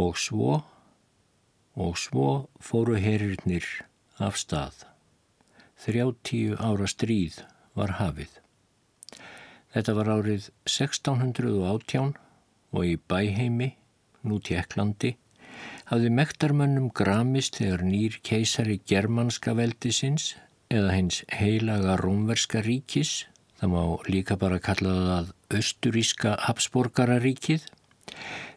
Og svo, og svo fóru herirnir af stað. Þrjáttíu ára stríð var hafið. Þetta var árið 1618 og í bæheimi, nú Tjekklandi, hafði mektarmönnum gramist þegar nýr keisari germanska veldisins eða hins heilaga rómverska ríkis, það má líka bara kalla það austuríska Habsborgararíkið,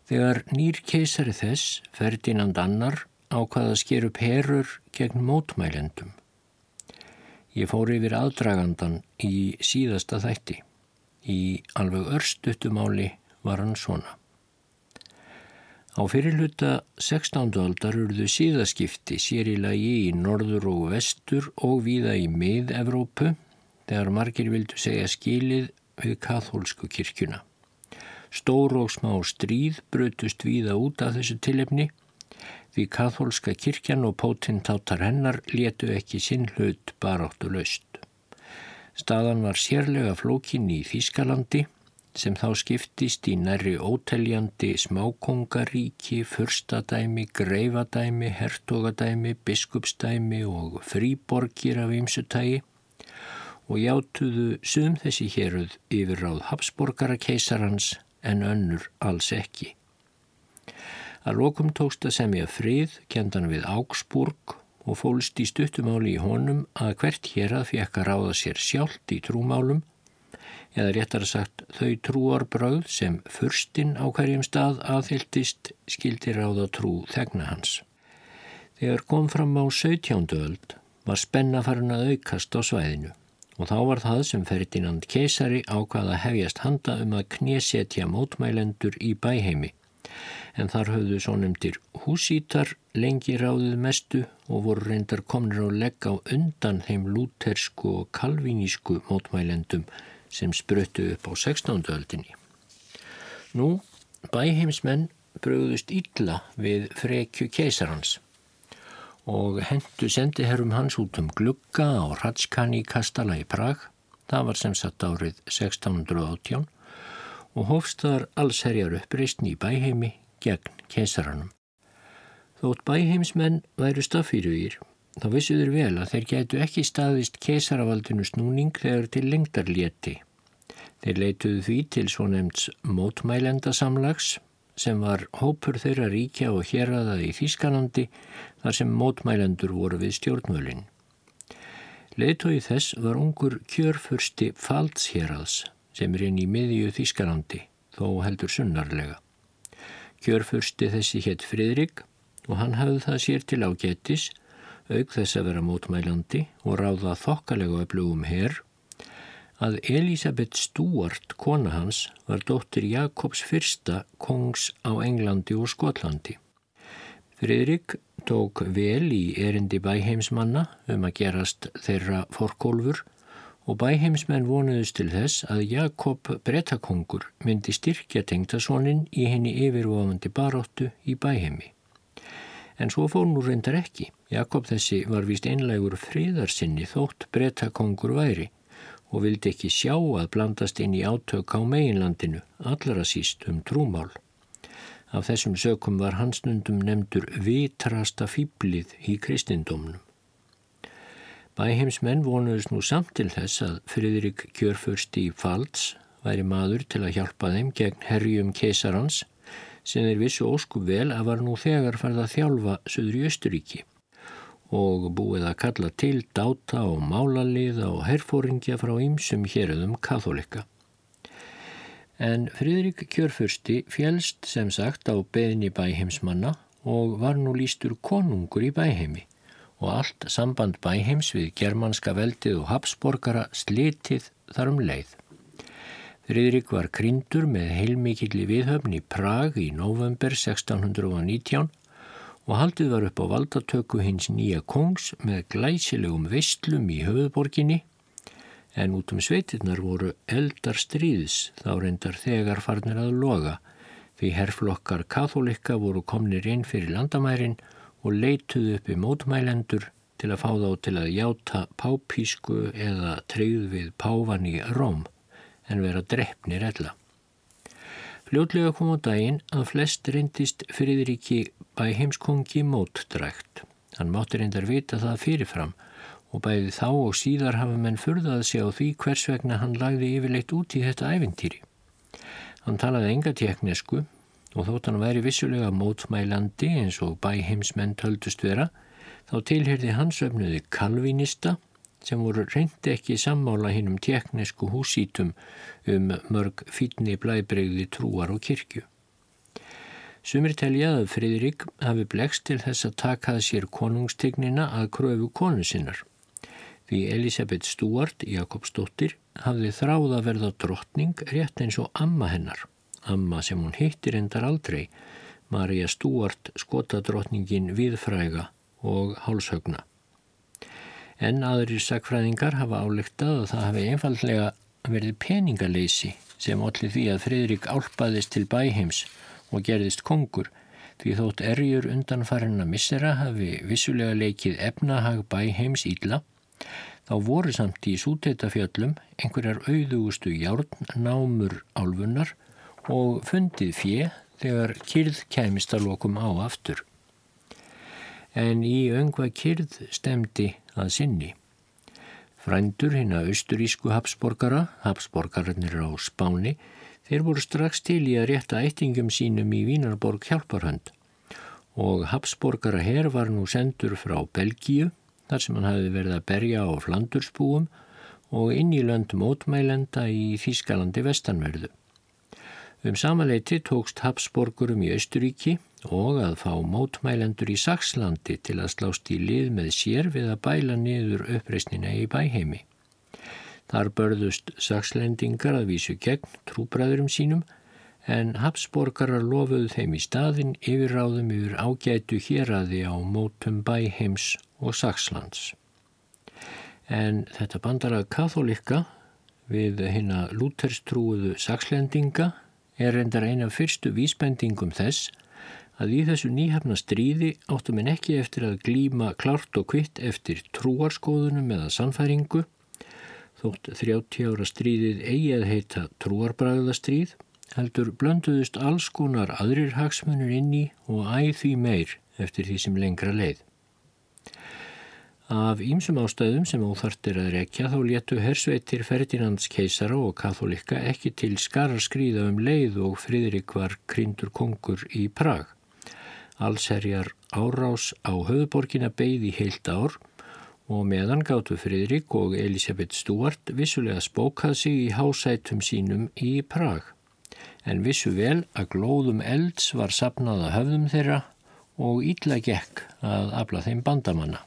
þegar nýr keisari þess, Ferdinand Annar, ákvaða að sker upp herur gegn mótmælendum. Ég fór yfir aðdragandan í síðasta þætti. Í alveg örstutumáli var hann svona. Á fyrirluta 16. aldar urðu síðaskipti sér í norður og vestur og víða í mið-Evrópu þegar margir vildu segja skilið við kathólsku kirkjuna. Stór og smá stríð brutust víða út af þessu tilefni því kathólska kirkjan og pótintátar hennar letu ekki sinn hlut baráttu laust. Staðan var sérlega flókin í Þískalandi sem þá skiptist í næri óteljandi smákongaríki, fyrstadæmi, greifadæmi, hertogadæmi, biskupsdæmi og fríborgir af ymsutægi og játuðu sum þessi héruð yfir ráð Habsborgara keisarhans en önnur alls ekki. Að lokum tókst að semja frið, kendan við Augsburg og fólst í stuttumáli í honum að hvert hér að fekk að ráða sér sjálft í trúmálum eða réttar sagt þau trúarbröð sem fyrstinn á hverjum stað aðhyldist skildi ráða trú þegna hans. Þegar kom fram á 17. öld var spenna farin að aukast á svæðinu og þá var það sem Ferdinand Keisari ákvaða hefjast handa um að knésetja mótmælendur í bæheimi en þar höfðu svo nefndir húsítar lengi ráðið mestu og voru reyndar komnir á legg á undan þeim lútersku og kalvinísku mótmælendum sem spruttu upp á 16. öldinni. Nú, bæheimsmenn bröðust illa við frekju keisarhans og hendu sendiherrum hans út um glugga á Ratskani kastala í Prag, það var sem satt árið 1618 og hofstaðar allsherjar uppreistn í bæheimi gegn keisaranum. Þótt bæheimsmenn væru staffýrugir þá vissuður vel að þeir gætu ekki staðist kesaravaldinu snúning þegar til lengdarlétti. Þeir leituðu því til svo nefnts mótmælendasamlags sem var hópur þeirra ríkja og hérraða í Þískanandi þar sem mótmælendur voru við stjórnmölinn. Leitói þess var ungur kjörfursti Faldsheraðs sem er inn í miðju Þískanandi þó heldur sunnarlega. Kjörfursti þessi hétt Fridrik og hann hafði það sér til ágetis auk þess að vera mótmælandi og ráða þokkalegu öflugum herr, að Elisabeth Stuart, kona hans, var dóttir Jakobs fyrsta kongs á Englandi og Skotlandi. Fridrik tók vel í erindi bæheimsmanna um að gerast þeirra forkólfur og bæheimsmenn vonuðust til þess að Jakob bretakongur myndi styrkja tengtasónin í henni yfirvofandi baróttu í bæheimi. En svo fór nú reyndar ekki. Jakob þessi var vist einlegur fríðarsinni þótt breytakongur væri og vildi ekki sjá að blandast inn í átök á meginlandinu, allara síst um trúmál. Af þessum sökum var hansnundum nefndur vitrasta fýblið í kristindómnum. Bæheimsmenn vonuðist nú samt til þess að Friðrik kjörfurst í Falds væri maður til að hjálpa þeim gegn herjum keisarans sem þeir vissu ósku vel að var nú þegar farið að þjálfa söður í Östuríki og búið að kalla til dáta og málaliða og herfóringja frá ýmsum héröðum katholika. En Fridrik Kjörfursti fjælst sem sagt á beðni bæheimsmanna og var nú lístur konungur í bæheimi og allt samband bæheims við germanska veldið og Habsborgara slitið þar um leið. Friðrik var kryndur með heilmikilli viðhöfn í Prag í november 1619 og haldið var upp á valdatöku hins nýja kongs með glæsilegum veistlum í höfuborginni en út um sveitirnar voru eldar stríðs þá reyndar þegar farnir að loga því herrflokkar katholika voru komnir inn fyrir landamærin og leituðu upp í mótmælendur til að fá þá til að játa pápísku eða treyð við pávan í Róm en vera drefnir ella. Fljótlega kom á daginn að flest reyndist Friðriki bæ heimskongi mótdrækt. Hann mátti reyndar vita það fyrirfram og bæði þá og síðar hafa menn furðað sig á því hvers vegna hann lagði yfirleitt út í þetta ævintýri. Hann talaði enga teknesku og þótt hann væri vissulega mótmælandi eins og bæheimsmenn töldust vera, þá tilherði hans öfnuði kalvinista sem voru reyndi ekki sammála hinn um teknesku húsítum um mörg fítni blæbreyði trúar og kirkju. Sumir telja að Fridrik hafi blegst til þess að takað sér konungstignina að kröfu konu sinnar. Því Elisabeth Stuart, Jakobsdóttir, hafði þráð að verða drottning rétt eins og amma hennar amma sem hún hittir endar aldrei, Marja Stúart skotadrottningin viðfræga og hálshögna. En aðrir sakfræðingar hafa álegtað að það hafi einfallega verið peningaleysi sem allir því að Fridrik álpaðist til bæheims og gerðist kongur því þótt erjur undanfarinna missera hafi vissulega leikið efnahag bæheims ílla þá voru samt í súteitafjöllum einhverjar auðugustu járn námur álfunnar og fundið fjö þegar kyrð kæmist að lokum á aftur. En í öngva kyrð stemdi að sinni. Frændur hinn að austurísku Habsborgara, Habsborgararnir á Spáni, þeir voru strax til í að rétta eittingum sínum í Vínarborg hjálparhönd og Habsborgara herr var nú sendur frá Belgíu þar sem hann hafi verið að berja á Flandursbúum og inn í lönd mótmælenda í Þískalandi vestanverðu. Um samaleiti tókst Habsborgurum í Östuríki og að fá mótmælendur í Sakslandi til að slást í lið með sér við að bæla niður uppreysnina í bæheimi. Þar börðust Sakslendingar að vísu gegn trúbræðurum sínum en Habsborgarar lofuðu þeim í staðin yfirráðum yfir ágætu héræði á mótum bæheims og Sakslands. En þetta bandara katholika við hinna lúterstrúuðu Sakslendinga er reyndar eina fyrstu vísbendingum þess að í þessu nýhafna stríði áttum en ekki eftir að glíma klart og kvitt eftir trúarskoðunum eða sannfæringu þótt 30 ára stríðið eigi að heita trúarbræðastríð heldur blönduðust alls konar aðrir hagsmunur inn í og æð því meir eftir því sem lengra leið. Af ýmsum ástæðum sem óþartir að rekja þá léttu hersveitir Ferdinands keisara og katholika ekki til skarar skrýða um leið og Fridrik var kryndur kongur í Prag. Allsherjar árás á höfuborgina beigði heilt ár og meðan gáttu Fridrik og Elisabeth Stuart vissulega spókað sig í hásætum sínum í Prag. En vissu vel að glóðum elds var sapnað að höfðum þeirra og ítla gekk að afla þeim bandamanna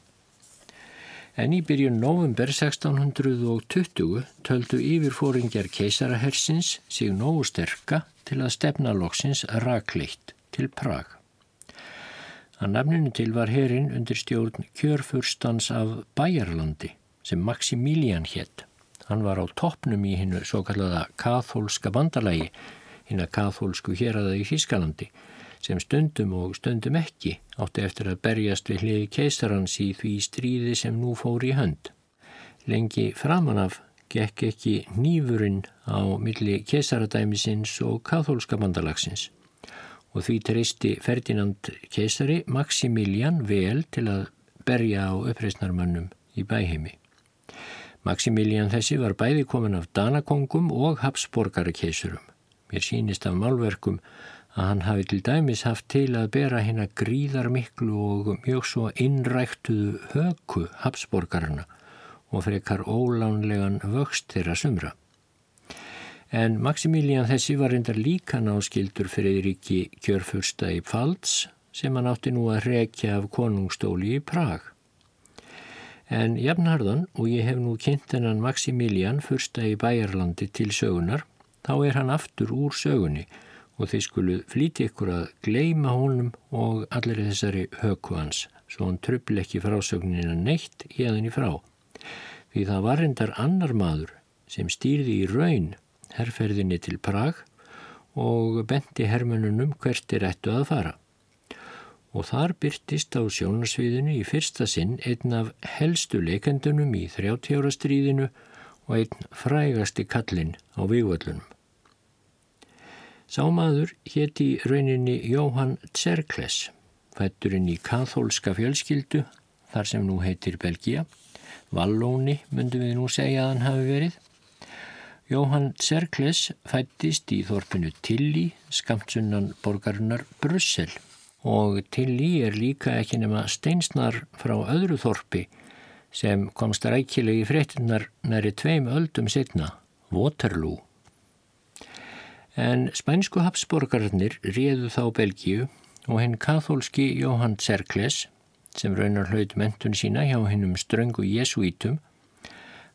en í byrjun november 1620 töldu yfirfóringjar keisarahersins sig nógu sterka til að stefna loksins rakleitt til Prag. Að nafninu til var herin undir stjórn kjörfurstans af Bæjarlandi sem Maximilian hétt. Hann var á toppnum í hinnu svo kallaða kathólska bandalagi, hinn að kathólsku hér aða í Hískalandi sem stundum og stundum ekki átti eftir að berjast við hliði keisarans í því stríði sem nú fór í hönd. Lengi framanaf gekk ekki nýfurinn á milli keisaradæmisins og kathólska bandalagsins og því treysti Ferdinand keisari Maximilian vel til að berja á uppreysnarmönnum í bæheimi. Maximilian þessi var bæði komin af Danakongum og Habsborgara keisurum. Mér sínist af málverkum að hann hafi til dæmis haft til að bera hérna gríðar miklu og mjög svo innræktuðu höku Habsborgarna og frekar ólánlegan vöxt þeirra sumra. En Maximilian þessi var reyndar líka náskildur fyrir Eiríki kjörfursta í Pfalz sem hann átti nú að rekja af konungstóli í Prag. En jafnharðan, og ég hef nú kynnt hennan Maximilian fyrsta í Bæjarlandi til sögunar, þá er hann aftur úr sögunni og þeir skulu flíti ykkur að gleima honum og allir þessari höku hans svo hann tröfl ekki frásögnina neitt hérðan í frá. Því það var endar annar maður sem stýrði í raun herrferðinni til Prag og benti hermönunum hvert er ættu að fara. Og þar byrtist á sjónarsviðinu í fyrsta sinn einn af helstu leikendunum í 30 ára stríðinu og einn frægasti kallin á vývöldunum. Sámaður hétti rauninni Jóhann Tserkles, fætturinn í kathólska fjölskyldu, þar sem nú heitir Belgia. Vallóni myndum við nú segja að hann hafi verið. Jóhann Tserkles fættist í þorpinu Tilly, skamtsunnan borgarinnar Brussel og Tilly er líka ekki nema steinsnar frá öðru þorpi sem komst rækilegi fréttinnar næri tveim öldum setna, Waterloo. En spænsku hapsborgarnir réðu þá Belgíu og hinn kathólski Jóhann Tserkles, sem raunar hlaut mentun sína hjá hinnum ströngu jesuítum,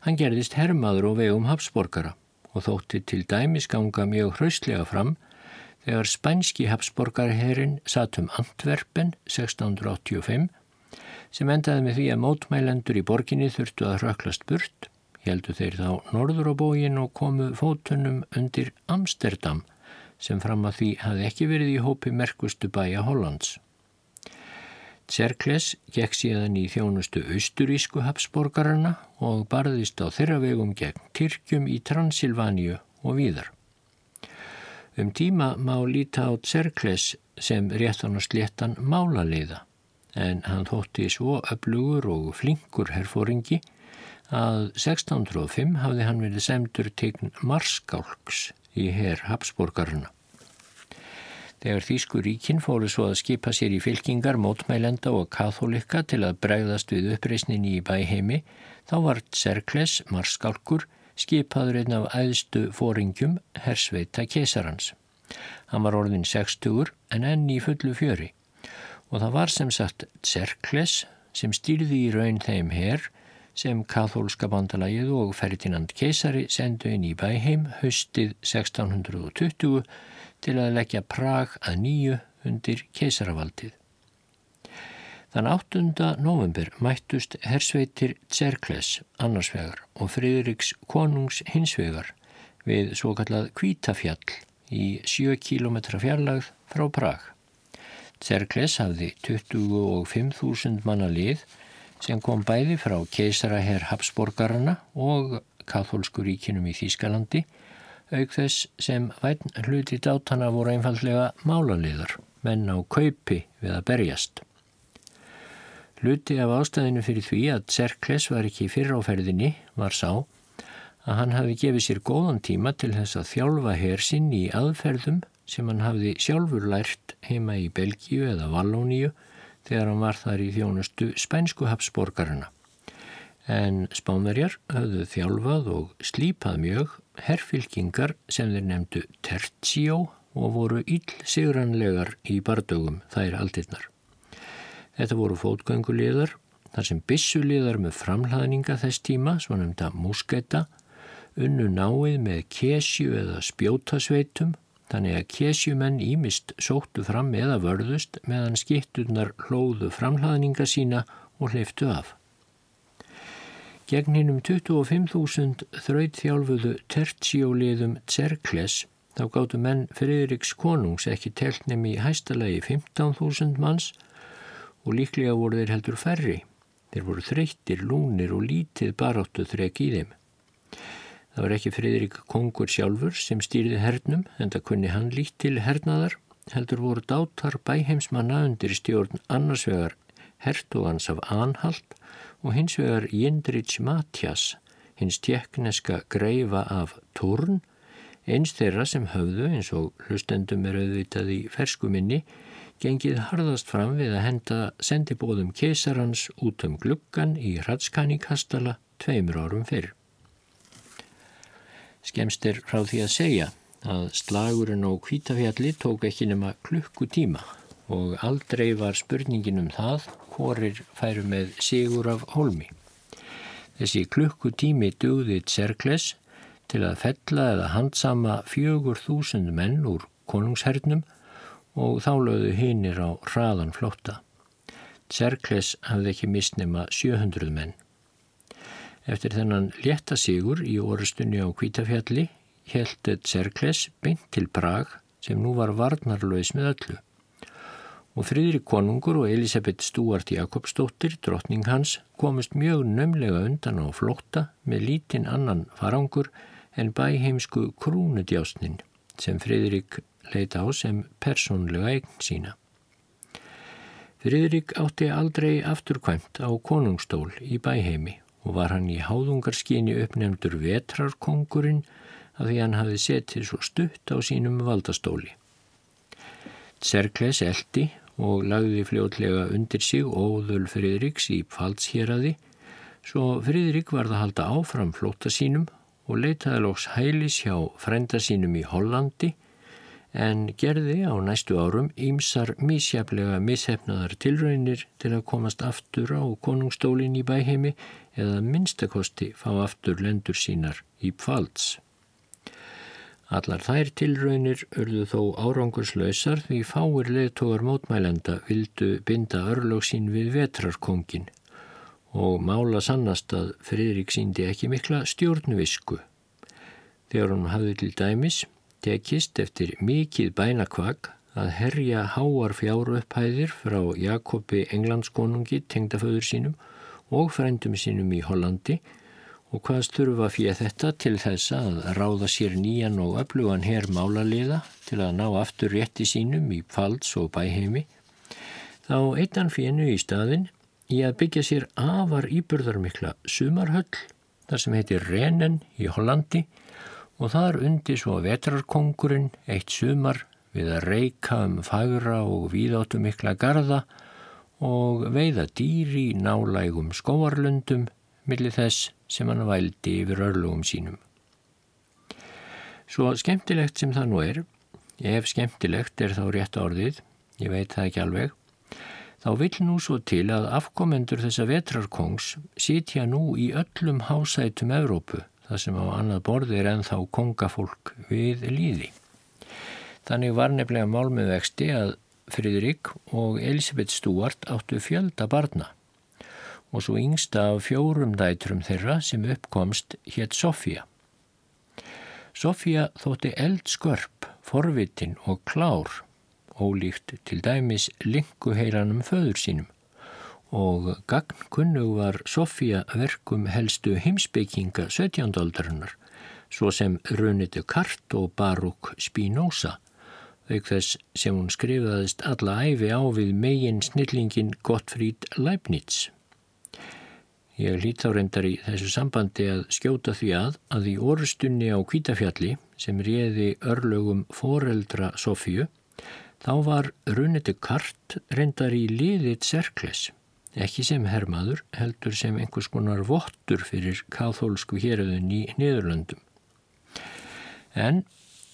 hann gerðist hermaður og vegum hapsborgara og þótti til dæmis ganga mjög hraustlega fram þegar spænski hapsborgarherin satt um Antwerpen 1685 sem endaði með því að mótmælendur í borginni þurftu að röklast burt heldu þeir þá norður á bógin og komu fótunum undir Amsterdam sem fram að því hafði ekki verið í hópi merkustu bæja Hollands. Tserkles gekk síðan í þjónustu austurísku hapsborgarana og barðist á þeirra vegum gegn Tyrkjum í Transilvaníu og víðar. Um tíma má líta á Tserkles sem réttan og sléttan málaleiða en hann þótti svo öflugur og flinkur herfóringi að 1605 hafði hann verið semdur tegn Marskálks í herr Habsborgarna. Þegar Þýsku ríkin fóru svo að skipa sér í fylkingar, mótmælenda og katholika til að bregðast við uppreysninni í bæheimi, þá var Serkles, Marskálkur, skipaður einn af æðstu fóringjum hersveita kesarans. Hann var orðin 60 en enn í fullu fjöri og það var sem sagt Serkles sem stýrði í raun þeim herr sem kathólska bandalagið og Ferdinand keisari sendu inn í bæheim haustið 1620 til að leggja Prag að nýju undir keisaravaldið. Þann 8. november mættust hersveitir Tserkles annarsvegar og Fridriks konungs hinsvegar við svo kallað Kvítafjall í 7 km fjarlagð frá Prag. Tserkles hafði 25.000 manna lið sem kom bæði frá keisaraherr Habsborgarana og katholsku ríkinum í Þýskalandi, auk þess sem væn hluti dátana voru einfallega málaliðar, menn á kaupi við að berjast. Hluti af ástæðinu fyrir því að Serkles var ekki fyrr áferðinni var sá að hann hafi gefið sér góðan tíma til þess að þjálfa hersinn í aðferðum sem hann hafði sjálfur lært heima í Belgíu eða Vallóníu þegar hann var þar í þjónustu spænsku hafsborgarina. En spánverjar höfðu þjálfað og slípað mjög herrfylkingar sem þeir nefndu tertsjó og voru ill sigranlegar í bardögum þær aldirnar. Þetta voru fótgönguliðar, þar sem bissuliðar með framhlaðninga þess tíma, svonumda musketa, unnu náið með kesju eða spjótasveitum þannig að kesjumenn ímist sóttu fram eða vörðust meðan skitturnar hlóðu framhlaðninga sína og hleyftu af. Gegn hinnum 25.000 þrautþjálfuðu tertsjóliðum Tserkles þá gáttu menn Friðriks konungs ekki teltnum í hæstalagi 15.000 manns og líklega voru þeir heldur færri. Þeir voru þreyttir, lúnir og lítið baráttu þrek í þeim. Það var ekki Fridrik Kongur sjálfur sem stýrði hernum en það kunni hann lít til hernaðar heldur voru dátar bæheimsmanna undir stjórn annarsvegar hertugans af Anhalt og hins vegar Jindrich Matjas, hins tjekkneska greifa af Turn, eins þeirra sem höfðu eins og hlustendum er auðvitað í ferskuminni, gengið harðast fram við að henda sendibóðum keisarans út um gluggan í Hratskanikastala tveimur árum fyrr. Skemst er frá því að segja að slagurinn á kvítafjalli tók ekki nema klukkutíma og aldrei var spurningin um það hvorir færu með sigur af holmi. Þessi klukkutími dugði Tserkles til að fella eða handsama fjögur þúsund menn úr konungshernum og þá lögðu hinnir á hraðan flotta. Tserkles hafði ekki mist nema 700 menn. Eftir þennan létta sigur í orustunni á Kvítafjalli held Tserkles beint til Prag sem nú var varnarlaus með öllu. Og Fridrik Konungur og Elisabeth Stúart Jakobsdóttir, drottning hans, komist mjög nömlega undan á flótta með lítinn annan farangur en bæheimsku krúnudjásnin sem Fridrik leita á sem persónlega eign sína. Friðrik átti aldrei afturkvæmt á konungstól í bæheimi og var hann í háðungarskyni uppnefndur vetrarkongurinn af því hann hafi setið svo stutt á sínum valdastóli. Serkles eldi og lagði fljótlega undir sig óðul Friðriks í pfaldsheraði svo Friðrik varð að halda áfram flóta sínum og leitaði lóks hælis hjá frænda sínum í Hollandi en gerði á næstu árum ímsar mísjaflega mishefnaðar tilraunir til að komast aftur á konungstólin í bæheimi eða minnstakosti fá aftur lendur sínar í pfalds. Allar þær tilraunir örðu þó árangurslausar því fáir leðtógar mótmælenda vildu binda örlög sín við vetrarkongin og mála sannast að Friðrik síndi ekki mikla stjórnvisku. Þegar hún hafði til dæmis tekist eftir mikið bænakvag að herja háar fjáru upphæðir frá Jakobi Englandskonungi, tengdaföður sínum og frendum sínum í Hollandi og hvað styrfa fyrir þetta til þess að ráða sér nýjan og öflugan herr málaliða til að ná aftur rétti sínum í Pfalds og Bæheimi, þá eittan fyrir í staðin í að byggja sér afar íbörðarmikla sumarhöll þar sem heitir Renen í Hollandi og þar undi svo vetrarkongurinn eitt sumar við að reyka um fagra og víðáttu mikla garda og veiða dýri nálægum skóarlundum millir þess sem hann vældi yfir örlugum sínum. Svo skemmtilegt sem það nú er, ef skemmtilegt er þá rétt orðið, ég veit það ekki alveg, þá vil nú svo til að afkomendur þessa vetrarkongs sitja nú í öllum hásætum Evrópu það sem á annað borði er ennþá kongafólk við líði. Þannig var nefnilega mál með vexti að Fridrik og Elisabeth Stuart áttu fjölda barna og svo yngsta af fjórum dætrum þeirra sem uppkomst hétt Sofía. Sofía þótti eldskörp, forvitin og klár, ólíkt til dæmis linguheilanum föður sínum og gagnkunnug var Sofía verkum helstu heimsbygginga 17. aldarinnar, svo sem Runitu Kart og Barúk Spinoza, auk þess sem hún skrifaðist alla æfi á við megin snillingin Gottfríd Leibniz. Ég lít þá reyndar í þessu sambandi að skjóta því að að í orustunni á Kvítafjalli sem réði örlögum foreldra Sofíu, þá var Runitu Kart reyndar í liðið Serkles ekki sem hermaður, heldur sem einhvers konar vottur fyrir káþólsku héröðun í Niðurlöndum. En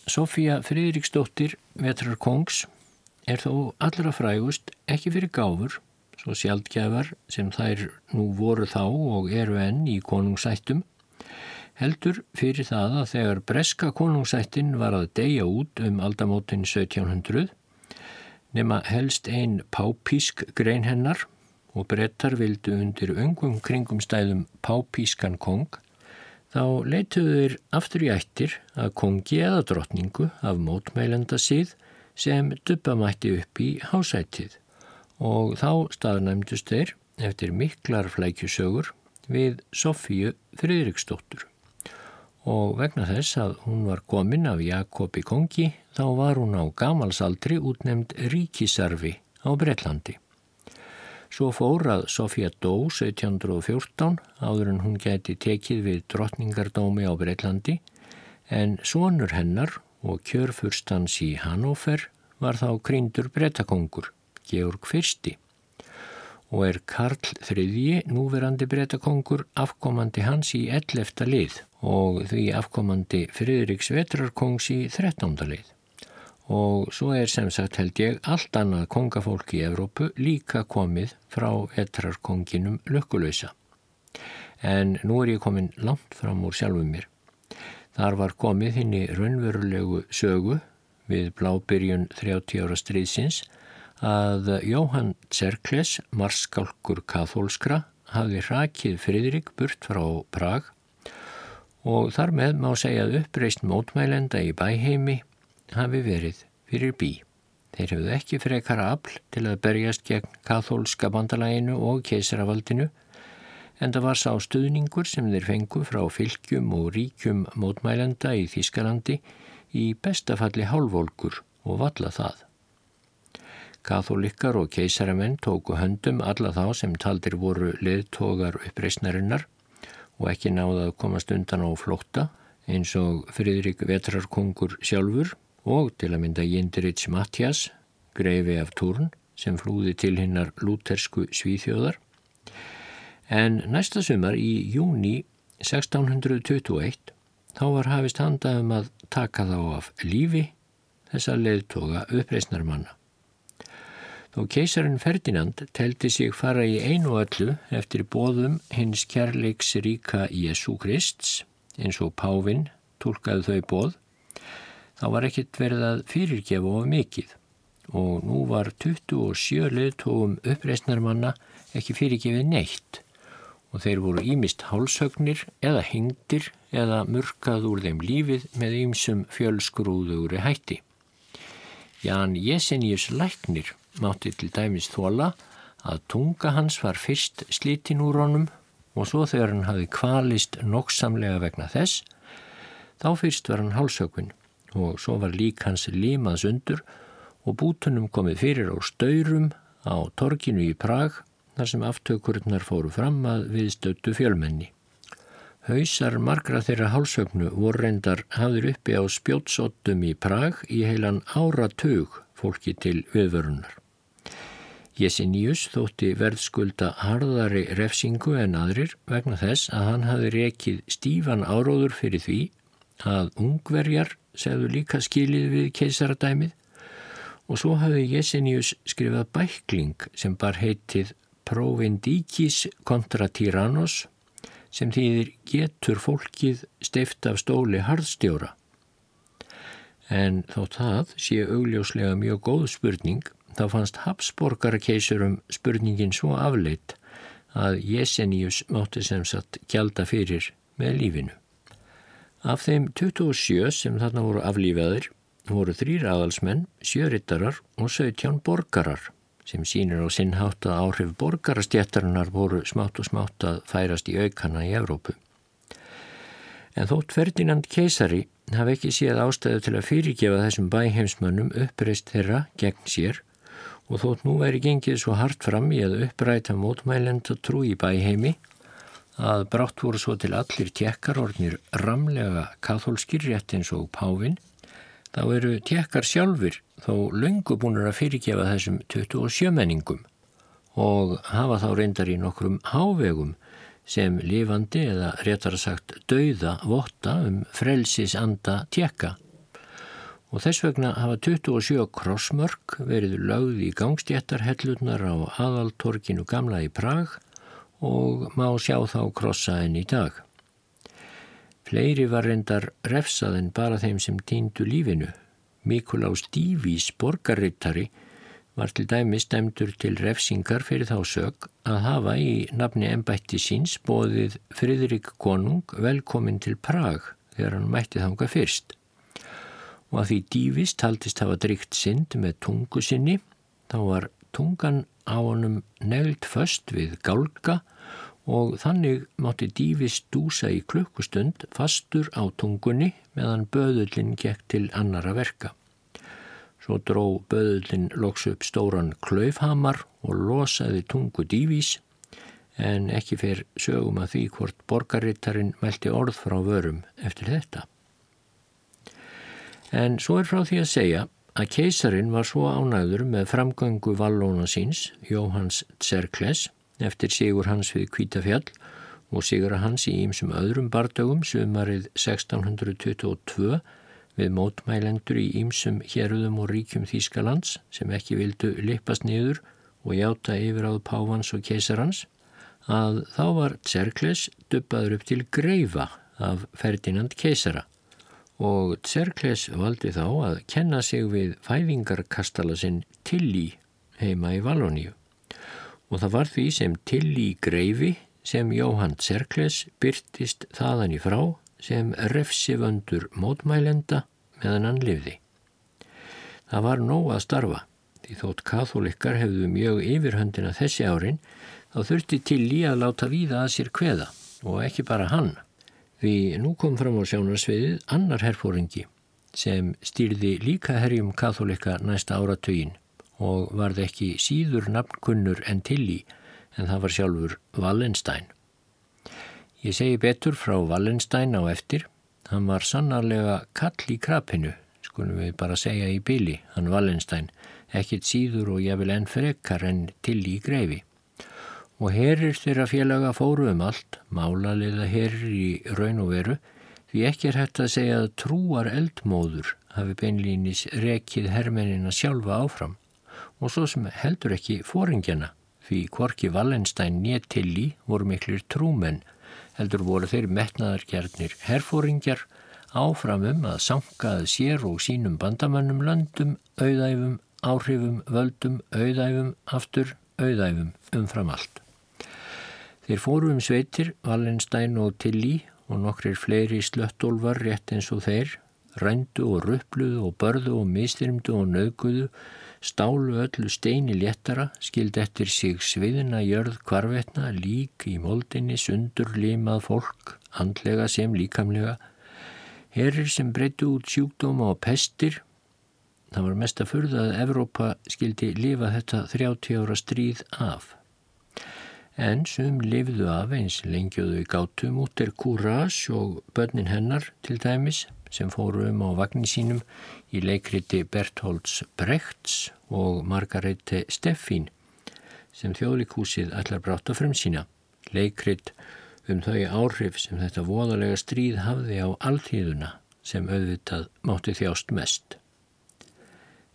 Sofía Fridriksdóttir, vetrar kongs, er þó allra frægust ekki fyrir gáfur, svo sjálfgjafar sem þær nú voru þá og eru enn í konungsættum, heldur fyrir það að þegar breska konungsættin var að deyja út um aldamótin 1700, nema helst einn pápísk grein hennar, og brettar vildu undir öngum kringum stæðum pápískan kong, þá leituðu þeir aftur í ættir að kongi eða drottningu af mótmælenda síð sem duppamætti upp í hásættið og þá staðnæmdust þeir eftir miklar flækjusögur við Sofíu Friðriksdóttur og vegna þess að hún var komin af Jakobi kongi þá var hún á gamalsaldri útnemd ríkisarfi á Breitlandi. Svo fór að Sofía dó 1714 áður en hún gæti tekið við drottningardómi á Breitlandi en sonur hennar og kjörfurstans í Hannover var þá kryndur breytakongur, Georg Fyrsti og er Karl III núverandi breytakongur afkomandi hans í 11. lið og því afkomandi Friðriks Vetrarkongs í 13. lið og svo er sem sagt held ég allt annað kongafólk í Evrópu líka komið frá vetrarkonginum lukkulöysa. En nú er ég komin langt fram úr sjálfum mér. Þar var komið hinn í raunverulegu sögu við blábyrjun 30 ára stríðsins að Jóhann Tserkles, marskálkur kathólskra, hafði rakið Fridrik burt frá Prag og þar með má segja uppreist mótmælenda í bæheimi hafi verið fyrir bí. Þeir hefðu ekki frekara afl til að berjast gegn kathólska bandalæginu og keisravaldinu en það var sá stuðningur sem þeir fengu frá fylgjum og ríkjum mótmælenda í Þískalandi í bestafalli hálfvolkur og valla það. Katholikar og keisaramenn tóku höndum alla þá sem taldir voru leðtogar uppreysnarinnar og ekki náða að komast undan á flótta eins og Fridrik Vetrarkongur sjálfur og til að mynda Jindirits Mattias, greifi af Túrn sem flúði til hinnar lútersku svíþjóðar. En næsta sumar í júni 1621 þá var hafist handaðum að taka þá af lífi þessa leðtoga uppreysnarmanna. Þó keisarin Ferdinand teldi sig fara í einu öllu eftir bóðum hins kærleiks ríka Jésu Krists eins og Pávin tólkaði þau bóð, þá var ekkit verið að fyrirgefa of mikið og nú var 27 leðtóum uppreysnarmanna ekki fyrirgefið neitt og þeir voru ímist hálsögnir eða hengdir eða murkað úr þeim lífið með ýmsum fjölsgrúðugri hætti. Jan Jesenius læknir mátti til dæmis þóla að tunga hans var fyrst slitin úr honum og svo þegar hann hafi kvalist nokksamlega vegna þess, þá fyrst var hann hálsökun og svo var lík hans limaðs undur og bútunum komið fyrir á stöyrum á torkinu í Prag þar sem aftökurnar fóru fram að viðstötu fjölmenni. Hausar margra þeirra hálsögnu voru reyndar hafður uppi á spjótsottum í Prag í heilan áratug fólki til viðvörunar. Jesenius þótti verðskulda harðari refsingu en aðrir vegna þess að hann hafi rekið stífan áróður fyrir því að ungverjar segðu líka skilið við keisaradæmið og svo hafi Jesenius skrifað bækling sem bar heitið Provendikis kontra Tyrannos sem þýðir getur fólkið steift af stóli harðstjóra. En þó það sé augljóslega mjög góð spurning þá fannst Habsborgarakeisurum spurningin svo afleitt að Jesenius mátti sem sagt gjalda fyrir með lífinu. Af þeim 27 sem þarna voru aflífaðir voru þrýr aðalsmenn, sjörittarar og 17 borgarar sem sínir á sinnhátt að áhrif borgarastjættarinnar voru smátt og smátt að færast í aukana í Evrópu. En þótt Ferdinand keisari hafi ekki séð ástæðu til að fyrirgefa þessum bæheimsmönnum uppreist þeirra gegn sér og þótt nú væri gengið svo hart fram í að uppræta mótmælenda trú í bæheimi að brátt voru svo til allir tjekkar orðnir ramlega katholskir rétt eins og Pávin, þá eru tjekkar sjálfur þó löngu búinur að fyrirgefa þessum 27 menningum og hafa þá reyndar í nokkrum hávegum sem lifandi eða réttar sagt dauða votta um frelsis anda tjekka og þess vegna hafa 27 krossmörk verið lögð í gangstjættarhellurnar á aðaltorkinu gamla í Prag og má sjá þá krossa enn í dag. Fleiri var reyndar refsað en bara þeim sem týndu lífinu. Mikulás Dívís borgarrittari var til dæmi stemdur til refsingar fyrir þá sög að hafa í nafni ennbætti síns bóðið Fridrik Konung velkomin til Prag þegar hann mætti þanga fyrst og að því dývist haldist hafa drygt synd með tungu sinni, þá var tungan á honum neglt föst við gálga og þannig mátti dývist dúsa í klukkustund fastur á tungunni meðan böðullin gekk til annara verka. Svo dró böðullin loks upp stóran klaufhamar og losaði tungu dývis en ekki fer sögum að því hvort borgarittarinn meldi orð frá vörum eftir þetta. En svo er frá því að segja að keisarin var svo ánæður með framgöngu vallóna síns, Jóhanns Tserkles, eftir sigur hans við Kvítafjall og sigur hans í ýmsum öðrum bardögum sumarið 1622 við mótmælendur í ýmsum héröðum og ríkjum Þýskalands sem ekki vildu lippast niður og játa yfir áð Pávans og keisarans, að þá var Tserkles dubbaður upp til greifa af Ferdinand keisara og Tserkles valdi þá að kenna sig við fæðingarkastala sinn Tilly heima í Valóníu og það var því sem Tilly greifi sem Jóhann Tserkles byrtist þaðan í frá sem refsivöndur mótmælenda meðan hann lifði. Það var nóg að starfa því þótt katholikar hefðu mjög yfirhöndina þessi árin þá þurfti Tilly að láta víða að sér kveða og ekki bara hann. Því nú kom fram á sjónarsviðið annar herfóringi sem stýrði líka herjum katholika næsta áratugin og varð ekki síður nafnkunnur en tilí en það var sjálfur Wallenstein. Ég segi betur frá Wallenstein á eftir, hann var sannarlega kall í krapinu, skulum við bara segja í byli, hann Wallenstein, ekkit síður og ég vil enn frekar enn tilí greifi og herir þeirra félaga fóru um allt, málaliða herir í raun og veru, því ekki er hægt að segja að trúar eldmóður hafi beinlýnis rekið hermenina sjálfa áfram og svo sem heldur ekki fóringjana, því Kvorki Wallenstein néttilí voru miklir trúmenn, heldur voru þeir metnaðarkjarnir herfóringjar áfram um að sangaði sér og sínum bandamannum löndum, auðæfum, áhrifum, völdum, auðæfum, aftur, auðæfum umfram allt. Þeir fóru um sveitir, Wallenstein og Tilly og nokkrir fleiri slöttólvar rétt eins og þeir, rændu og ruppluðu og börðu og mistyrmdu og nöguðu, stálu öllu steini léttara, skildi eftir sig sviðina jörð kvarvetna, lík í moldinni, sundur limað fólk, andlega sem líkamlega, herir sem breyttu út sjúkdóma og pestir, Það var mest að furða að Evrópa skildi lifa þetta 30 ára stríð af en sum lifðu af eins lengjuðu í gátum út er Courage og börnin hennar til dæmis sem fóru um á vagnir sínum í leikriti Bertholds Brechts og Margarete Steffín sem þjóðlikúsið ætlar brátt að fremsýna. Leikrit um þau áhrif sem þetta voðalega stríð hafði á alltíðuna sem auðvitað mátti þjást mest.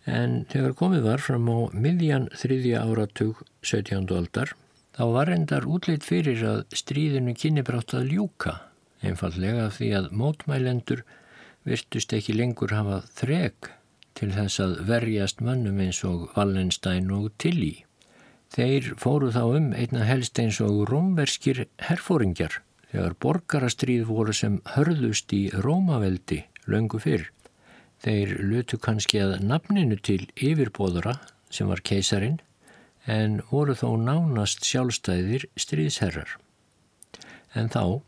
En þegar komið var fram á miðjan þriðja áratug 17. aldar Þá var endar útleitt fyrir að stríðinu kynibrátt að ljúka, einfallega því að mótmælendur virtust ekki lengur hafa þreg til þess að verjast mannum eins og Wallenstein og Tilly. Þeir fóru þá um einna helst eins og rómverskir herfóringjar þegar borgarastríð voru sem hörðust í Rómaveldi löngu fyrr. Þeir lutu kannski að nafninu til yfirbóðara sem var keisarin en voru þó nánast sjálfstæðir stríðsherrar. En þá,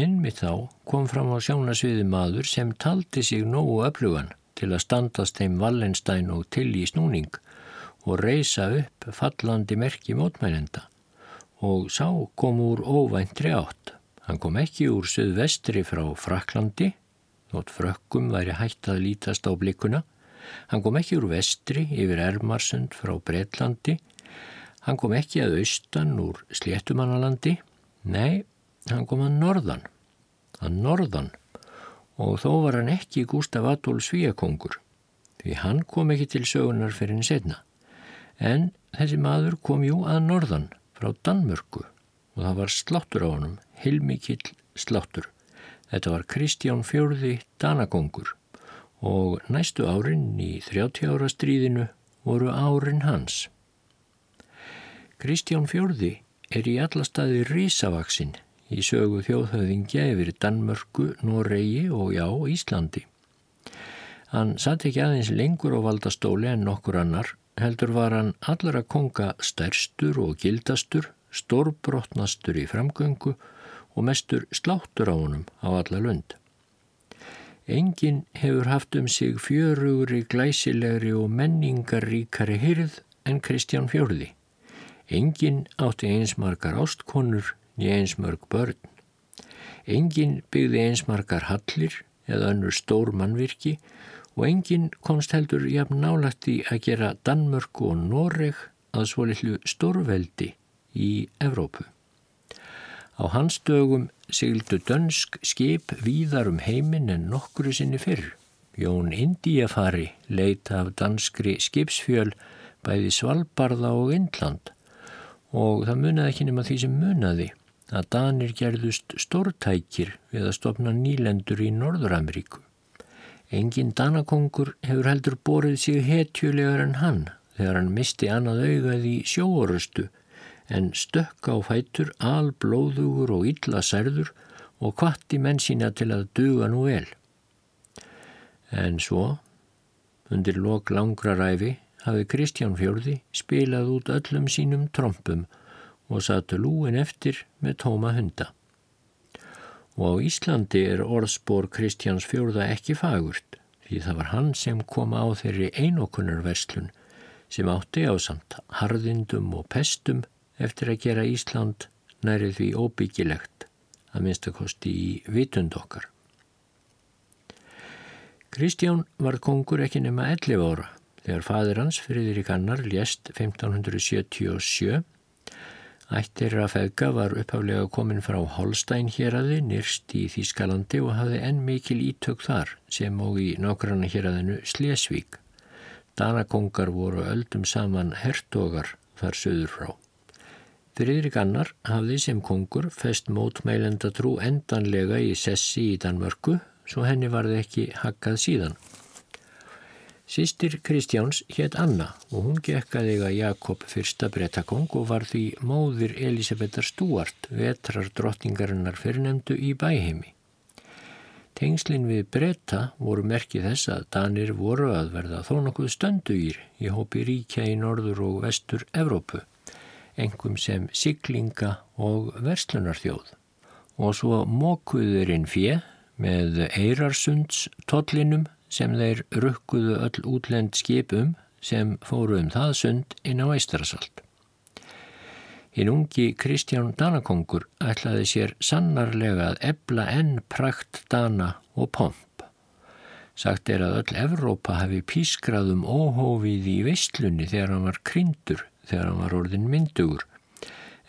einmitt þá, kom fram á sjónasviði maður sem taldi sig nógu öflugan til að standast þeim Wallenstein og til í snúning og reysa upp fallandi merki mótmælenda og sá kom úr óvæntri átt. Hann kom ekki úr söðvestri frá Fraklandi, þótt frökkum væri hægt að lítast á blikuna. Hann kom ekki úr vestri yfir Ermarsund frá Breitlandi Hann kom ekki að austan úr sléttumannalandi, nei, hann kom að norðan, að norðan og þó var hann ekki Gustaf Adolf Svíakongur því hann kom ekki til sögunar fyrir henni setna. En þessi maður kom jú að norðan frá Danmörku og það var sláttur á honum, heilmikill sláttur. Þetta var Kristján Fjörði Danakongur og næstu árin í 30 ára stríðinu voru árin hans. Kristján Fjörði er í allastaði risavaksinn í sögu þjóðhauðingja yfir Danmörku, Noregi og já, Íslandi. Hann satt ekki aðeins lengur á valdastóli en nokkur annar, heldur var hann allara konga stærstur og gildastur, stórbrotnastur í framgöngu og mestur sláttur á honum á alla lund. Engin hefur haft um sig fjörugri, glæsilegri og menningarríkari hyrð en Kristján Fjörði. Engin átti einsmarkar ástkonur niður einsmörg börn. Engin byggði einsmarkar hallir eða önnur stór mannvirki og engin komst heldur jafn nálagt í að gera Danmörku og Noreg að svo litlu stórveldi í Evrópu. Á hans dögum sigildu dönsk skip víðar um heiminn en nokkuru sinni fyrr. Jón Indíafari leita af danskri skipsfjöl bæði Svalbarða og Indland og það munaði ekki nema því sem munaði að Danir gerðust stórtækir við að stopna nýlendur í Norður-Ameríku. Engin Danakongur hefur heldur borið sig hetjulegar en hann þegar hann misti annað augað í sjóorustu en stökk á fætur alblóðugur og illa særður og kvatti menn sína til að duga nú vel. En svo, undir lok langra ræfi, hafi Kristján Fjörði spilað út öllum sínum trompum og satu lúin eftir með tóma hunda. Og á Íslandi er orðspor Kristjáns Fjörða ekki fagurt því það var hann sem kom á þeirri einokunarverslun sem átti á samt harðindum og pestum eftir að gera Ísland nærið því óbyggilegt að minnstakosti í vitund okkar. Kristján var kongur ekki nema 11 ára þegar fadir hans Friðrik Annar lést 1577 Ættir að feðga var upphaflega komin frá Holstein héræði nýrst í Þýskalandi og hafði enn mikil ítök þar sem og í nákvæmna héræðinu Slesvík. Danakongar voru öldum saman hertogar þar söður frá. Friðrik Annar hafði sem kongur fest mótmælenda trú endanlega í sessi í Danmörku svo henni varði ekki hakkað síðan. Sýstir Kristjáns hétt Anna og hún gekkaði að Jakob fyrsta brettakong og var því móðir Elisabetar Stúart, vetrar drottingarinnar fyrirnemdu í bæheimi. Tengslinn við bretta voru merkið þess að Danir voru að verða þó nokkuð stönduýr í hópi ríkja í norður og vestur Evrópu, engum sem siglinga og verslunarþjóð. Og svo mókuðurinn fjö með Eirarsunds tollinum sem þeir rukkuðu öll útlend skipum sem fóru um það sund inn á Eistarasalt. Hinn ungi Kristján Danakongur ætlaði sér sannarlega að ebla enn prakt Dana og pomp. Sagt er að öll Evrópa hafi pískraðum óhófið í veistlunni þegar hann var kryndur, þegar hann var orðin myndugur,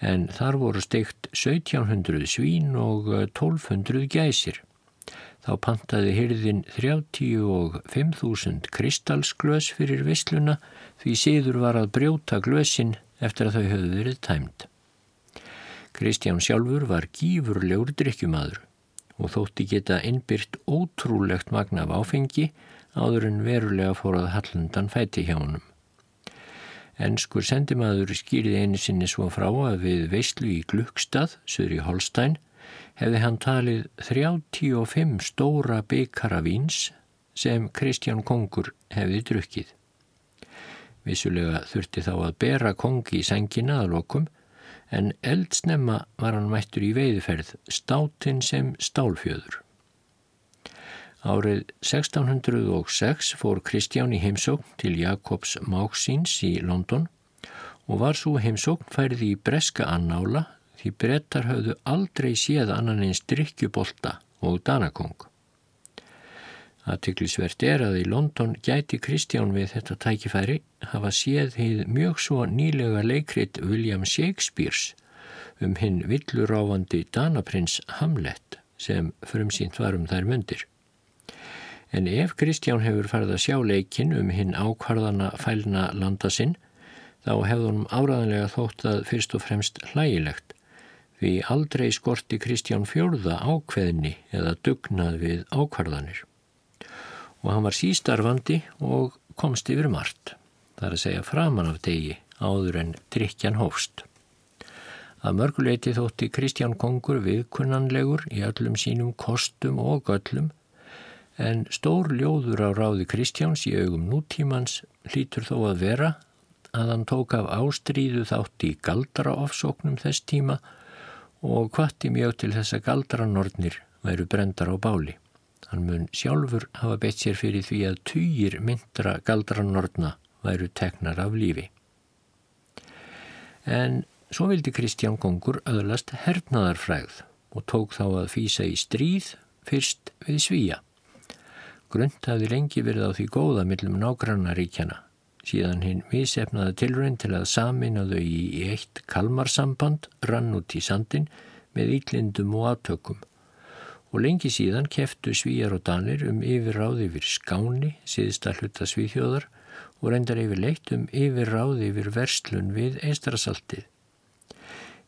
en þar voru steikt 1700 svín og 1200 gæsir. Þá pantaði hyrðin 35.000 kristalsglös fyrir vissluna því síður var að brjóta glösin eftir að þau höfðu verið tæmt. Kristján sjálfur var gífurlegur drikkjumadur og þótti geta innbyrt ótrúlegt magna af áfengi áður en verulega fór að Hallandan fæti hjá honum. Enskur sendimaður skýrði einu sinni svo frá að við veistlu í Glukstad, söður í Holstein, hefði hann talið 35 stóra byggara víns sem Kristján Kongur hefði drukkið. Vissulega þurfti þá að bera kongi í sengina að lokum en eldsnemma var hann mættur í veiðferð státin sem stálfjöður. Árið 1606 fór Kristján í heimsókn til Jakobs Máksins í London og var svo heimsókn færði í breska annála því brettar höfðu aldrei séð annan eins drikkjubolta og danakong. Aðtiklisvert er að í London gæti Kristján við þetta tækifæri hafa séð heið mjög svo nýlega leikrit William Shakespeare's um hinn villuráfandi Danaprins Hamlet sem frumsýnt var um þær myndir. En ef Kristján hefur farið að sjá leikin um hinn ákvarðana fælna landa sinn, þá hefðunum áraðanlega þótt að fyrst og fremst hlægilegt Því aldrei skorti Kristján fjörða ákveðni eða dugnað við ákvarðanir. Og hann var sístarfandi og komst yfir margt. Það er að segja framan af degi áður en drikjan hófst. Að mörguleiti þótti Kristján Kongur viðkunnanlegur í öllum sínum kostum og göllum en stór ljóður á ráði Kristjáns í augum nútímans hlýtur þó að vera að hann tók af ástríðu þátt í galdraofsóknum þess tíma og hvatti mjög til þess að galdranornir væru brendar á báli. Hann mun sjálfur hafa beitt sér fyrir því að týjir myndra galdranorna væru teknar af lífi. En svo vildi Kristján Kongur öðlast hernaðarfræð og tók þá að fýsa í stríð fyrst við svíja. Grund hafði lengi verið á því góða millum nágrannaríkjana síðan hinn vísefnaði tilrönd til að samina þau í eitt kalmarsamband rann út í sandin með yllindum og átökum og lengi síðan keftu svíjar og danir um yfirráð yfir skáni, síðsta hluta svíþjóðar og reyndar yfir leitt um yfirráð yfir verslun við eistarasaltið.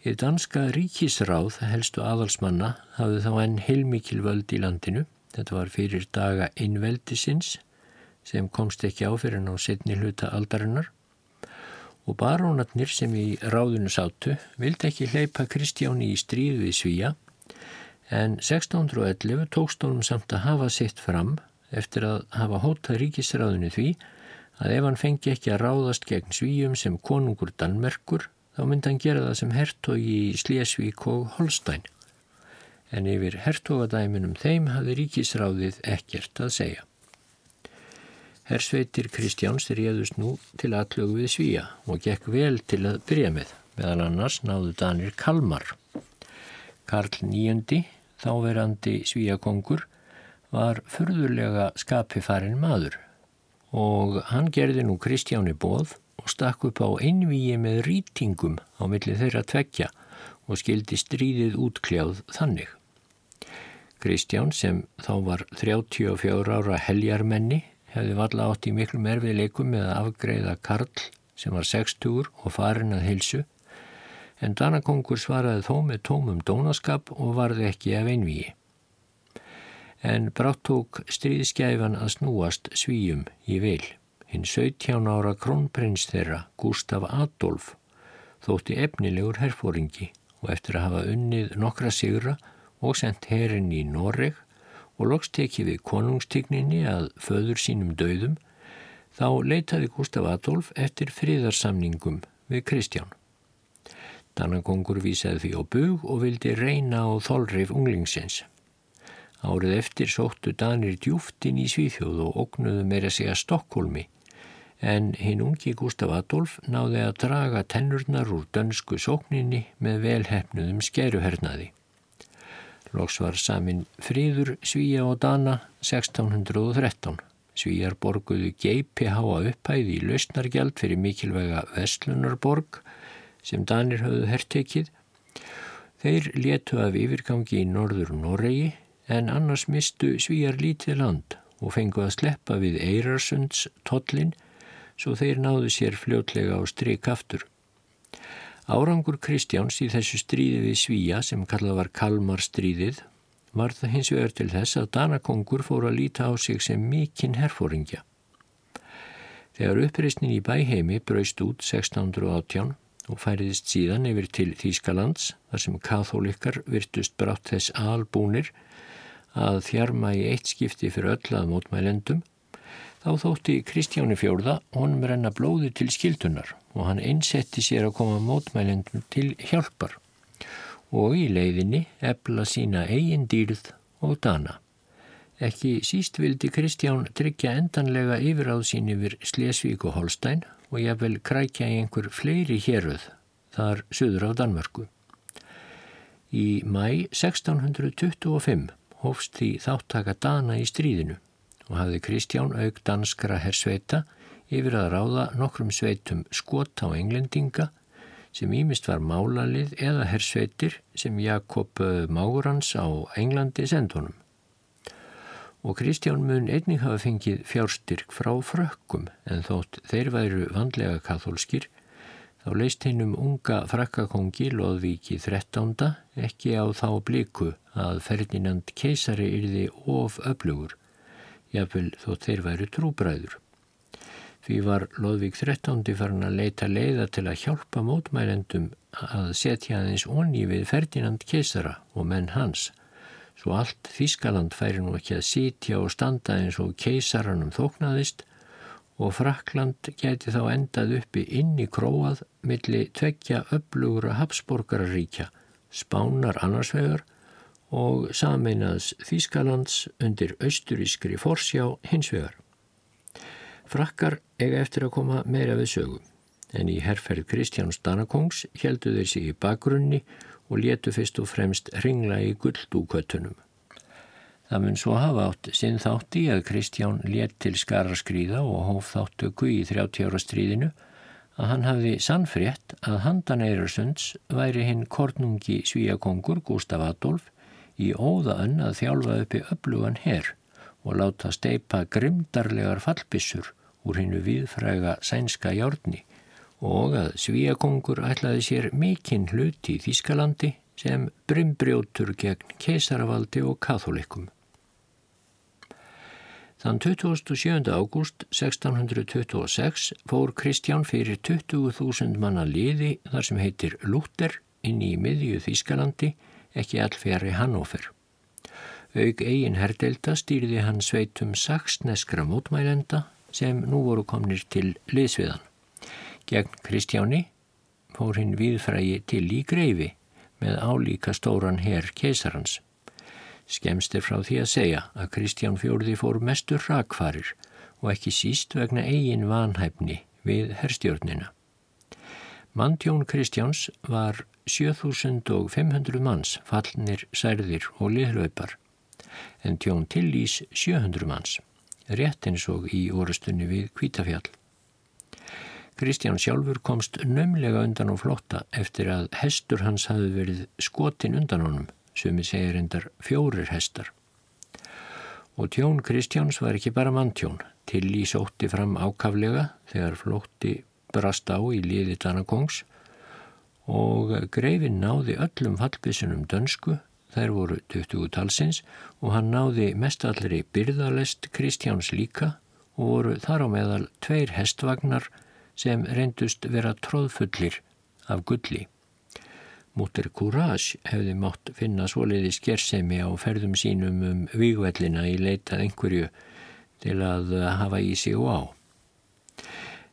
Í danska ríkisráð helstu aðalsmanna hafði þá enn heilmikil völd í landinu, þetta var fyrir daga einveldisins sem komst ekki á fyrir ná setni hluta aldarinnar og barónatnir sem í ráðunu sátu vildi ekki hleypa Kristjáni í stríð við Svíja en 1611 tókst honum samt að hafa sitt fram eftir að hafa hótað ríkisráðinu því að ef hann fengi ekki að ráðast gegn Svíjum sem konungur Danmerkur þá myndi hann gera það sem hertogi í Slesvík og Holstein en yfir hertogadæminum þeim hafði ríkisráðið ekkert að segja. Hersveitir Kristjáns réðust nú til aðlögu við svíja og gekk vel til að byrja með. Meðal annars náðu Danir Kalmar. Karl Níundi, þáverandi svíjakongur, var förðurlega skapifarin maður og hann gerði nú Kristjáni bóð og stakk upp á einvíi með rýtingum á milli þeirra tvekja og skildi stríðið útkljáð þannig. Kristján sem þá var 34 ára heljarmenni hefði valla átt í miklu merfiðleikum með að afgreiða Karl sem var 60 og farin að hilsu en Danakongur svaraði þó með tómum dónaskap og varði ekki af einvíi. En brátt tók stríðskæfan að snúast svíjum í vil. Hinn 17 ára krónprins þeirra, Gustaf Adolf, þótti efnilegur herfóringi og eftir að hafa unnið nokkra sigra og sendt herin í Noreg og loks tekið við konungstigninni að föður sínum döðum, þá leitaði Gustaf Adolf eftir fríðarsamningum við Kristján. Dannakongur vísaði því á bug og vildi reyna á þolrif unglingsins. Árið eftir sóttu Danir djúftin í Svíþjóð og ógnuðu meira segja Stokkólmi, en hinn ungi Gustaf Adolf náði að draga tennurnar úr dönsku sókninni með velhefnuðum skeruhernaði. Loks var samin fríður Svíja og Dana 1613. Svíjar borguðu geipi háa upphæði í lausnargjald fyrir mikilvæga Vestlunarborg sem Danir hafðu herrtekið. Þeir letu af yfirgangi í norður Noregi en annars mistu Svíjar lítið land og fengu að sleppa við Eirarsunds tollin svo þeir náðu sér fljótlega á stryk aftur. Árangur Kristjáns í þessu stríði við Svíja sem kallað var Kalmar stríðið var það hins vegar til þess að Danakongur fór að líta á sig sem mikinn herfóringja. Þegar uppreysnin í bæheimi braust út 1618 og færiðist síðan yfir til Þýskalands þar sem katholikar virtust brátt þess albúnir að þjarma í eitt skipti fyrir öll að mótmælendum Þá þótti Kristjáni fjórða honum renna blóði til skildunar og hann einsetti sér að koma mótmælendum til hjálpar og í leiðinni ebla sína eigin dýrð og dana. Ekki síst vildi Kristján tryggja endanlega yfiráð sín yfir Slesvík og Holstein og ég vel krækja í einhver fleiri héröð þar söður á Danmörku. Í mæ 1625 hófst því þáttaka dana í stríðinu og hafði Kristján auk danskra hersveita yfir að ráða nokkrum sveitum skot á englendinga sem ímist var málalið eða hersveitir sem Jakob eh, Máurans á Englandi sendunum. Og Kristján mun einnig hafa fengið fjárstyrk frá frökkum en þótt þeir væru vandlega katholskir þá leist hennum unga frakkakongi Lóðvíki 13. ekki á þá bliku að Ferdinand keisari yrði of öflugur jafnvel þó þeir væri trúbræður. Því var Lóðvík 13. farin að leita leiða til að hjálpa mótmælendum að setja aðeins onni við Ferdinand Kesara og menn hans, svo allt Þískaland færi nú ekki að sitja og standa eins og keisaranum þóknaðist og Frakland geti þá endað uppi inn í króað milli tveggja öflugra Habsborgararíkja, Spánar annarsvegar og sameinaðs Þýskalands undir austurískri forsjá hinsvegar. Frakkar eiga eftir að koma meira við sögum, en í herrferð Kristjáns Danakongs heldu þeir sig í bakgrunni og letu fyrst og fremst ringla í gulldúköttunum. Það mun svo hafa átt sinn þátti að Kristján let til skaraskríða og hóf þáttöku í 30 ára stríðinu að hann hafði sannfrétt að handan Eirarsunds væri hinn kornungi svíakongur Gustaf Adolf í óðaönn að þjálfa uppi öflugan herr og láta steipa grimdarlegar fallbissur úr hinnu viðfræga sænska járni og að Svíakongur ætlaði sér mikinn hlut í Þískalandi sem brimbrjótur gegn keisaravaldi og katholikum. Þann 27. ágúst 1626 fór Kristján fyrir 20.000 manna liði þar sem heitir Lúter inn í miðju Þískalandi ekki allfjari Hannover. Aug eigin herdelda stýrði hann sveitum saksneskra mótmælenda sem nú voru komnir til liðsviðan. Gegn Kristjáni fór hinn viðfrægi til í greifi með álíka stóran herr keisarans. Skemst er frá því að segja að Kristján fjórði fór mestur rakfarir og ekki síst vegna eigin vanhæfni við herstjórnina. Mantjón Kristjáns var 7500 manns, fallnir, særðir og liðlaupar, en tjón Tillís 700 manns, rétt eins og í orustunni við Kvítafjall. Kristján sjálfur komst nömlega undan og flotta eftir að hestur hans hafi verið skotin undan honum, sem við segir endar fjórir hestar. Og tjón Kristjáns var ekki bara manntjón, Tillís ótti fram ákaflega þegar flótti brast á í liði Danakongs og greifin náði öllum fallbissunum dönsku, þær voru 20 talsins og hann náði mestallri byrðalest Kristjáns líka og voru þar á meðal tveir hestvagnar sem reyndust vera tróðfullir af gulli. Mútur Courage hefði mátt finna svoleiði skersemi á ferðum sínum um vígvellina í leitað einhverju til að hafa í sig og á.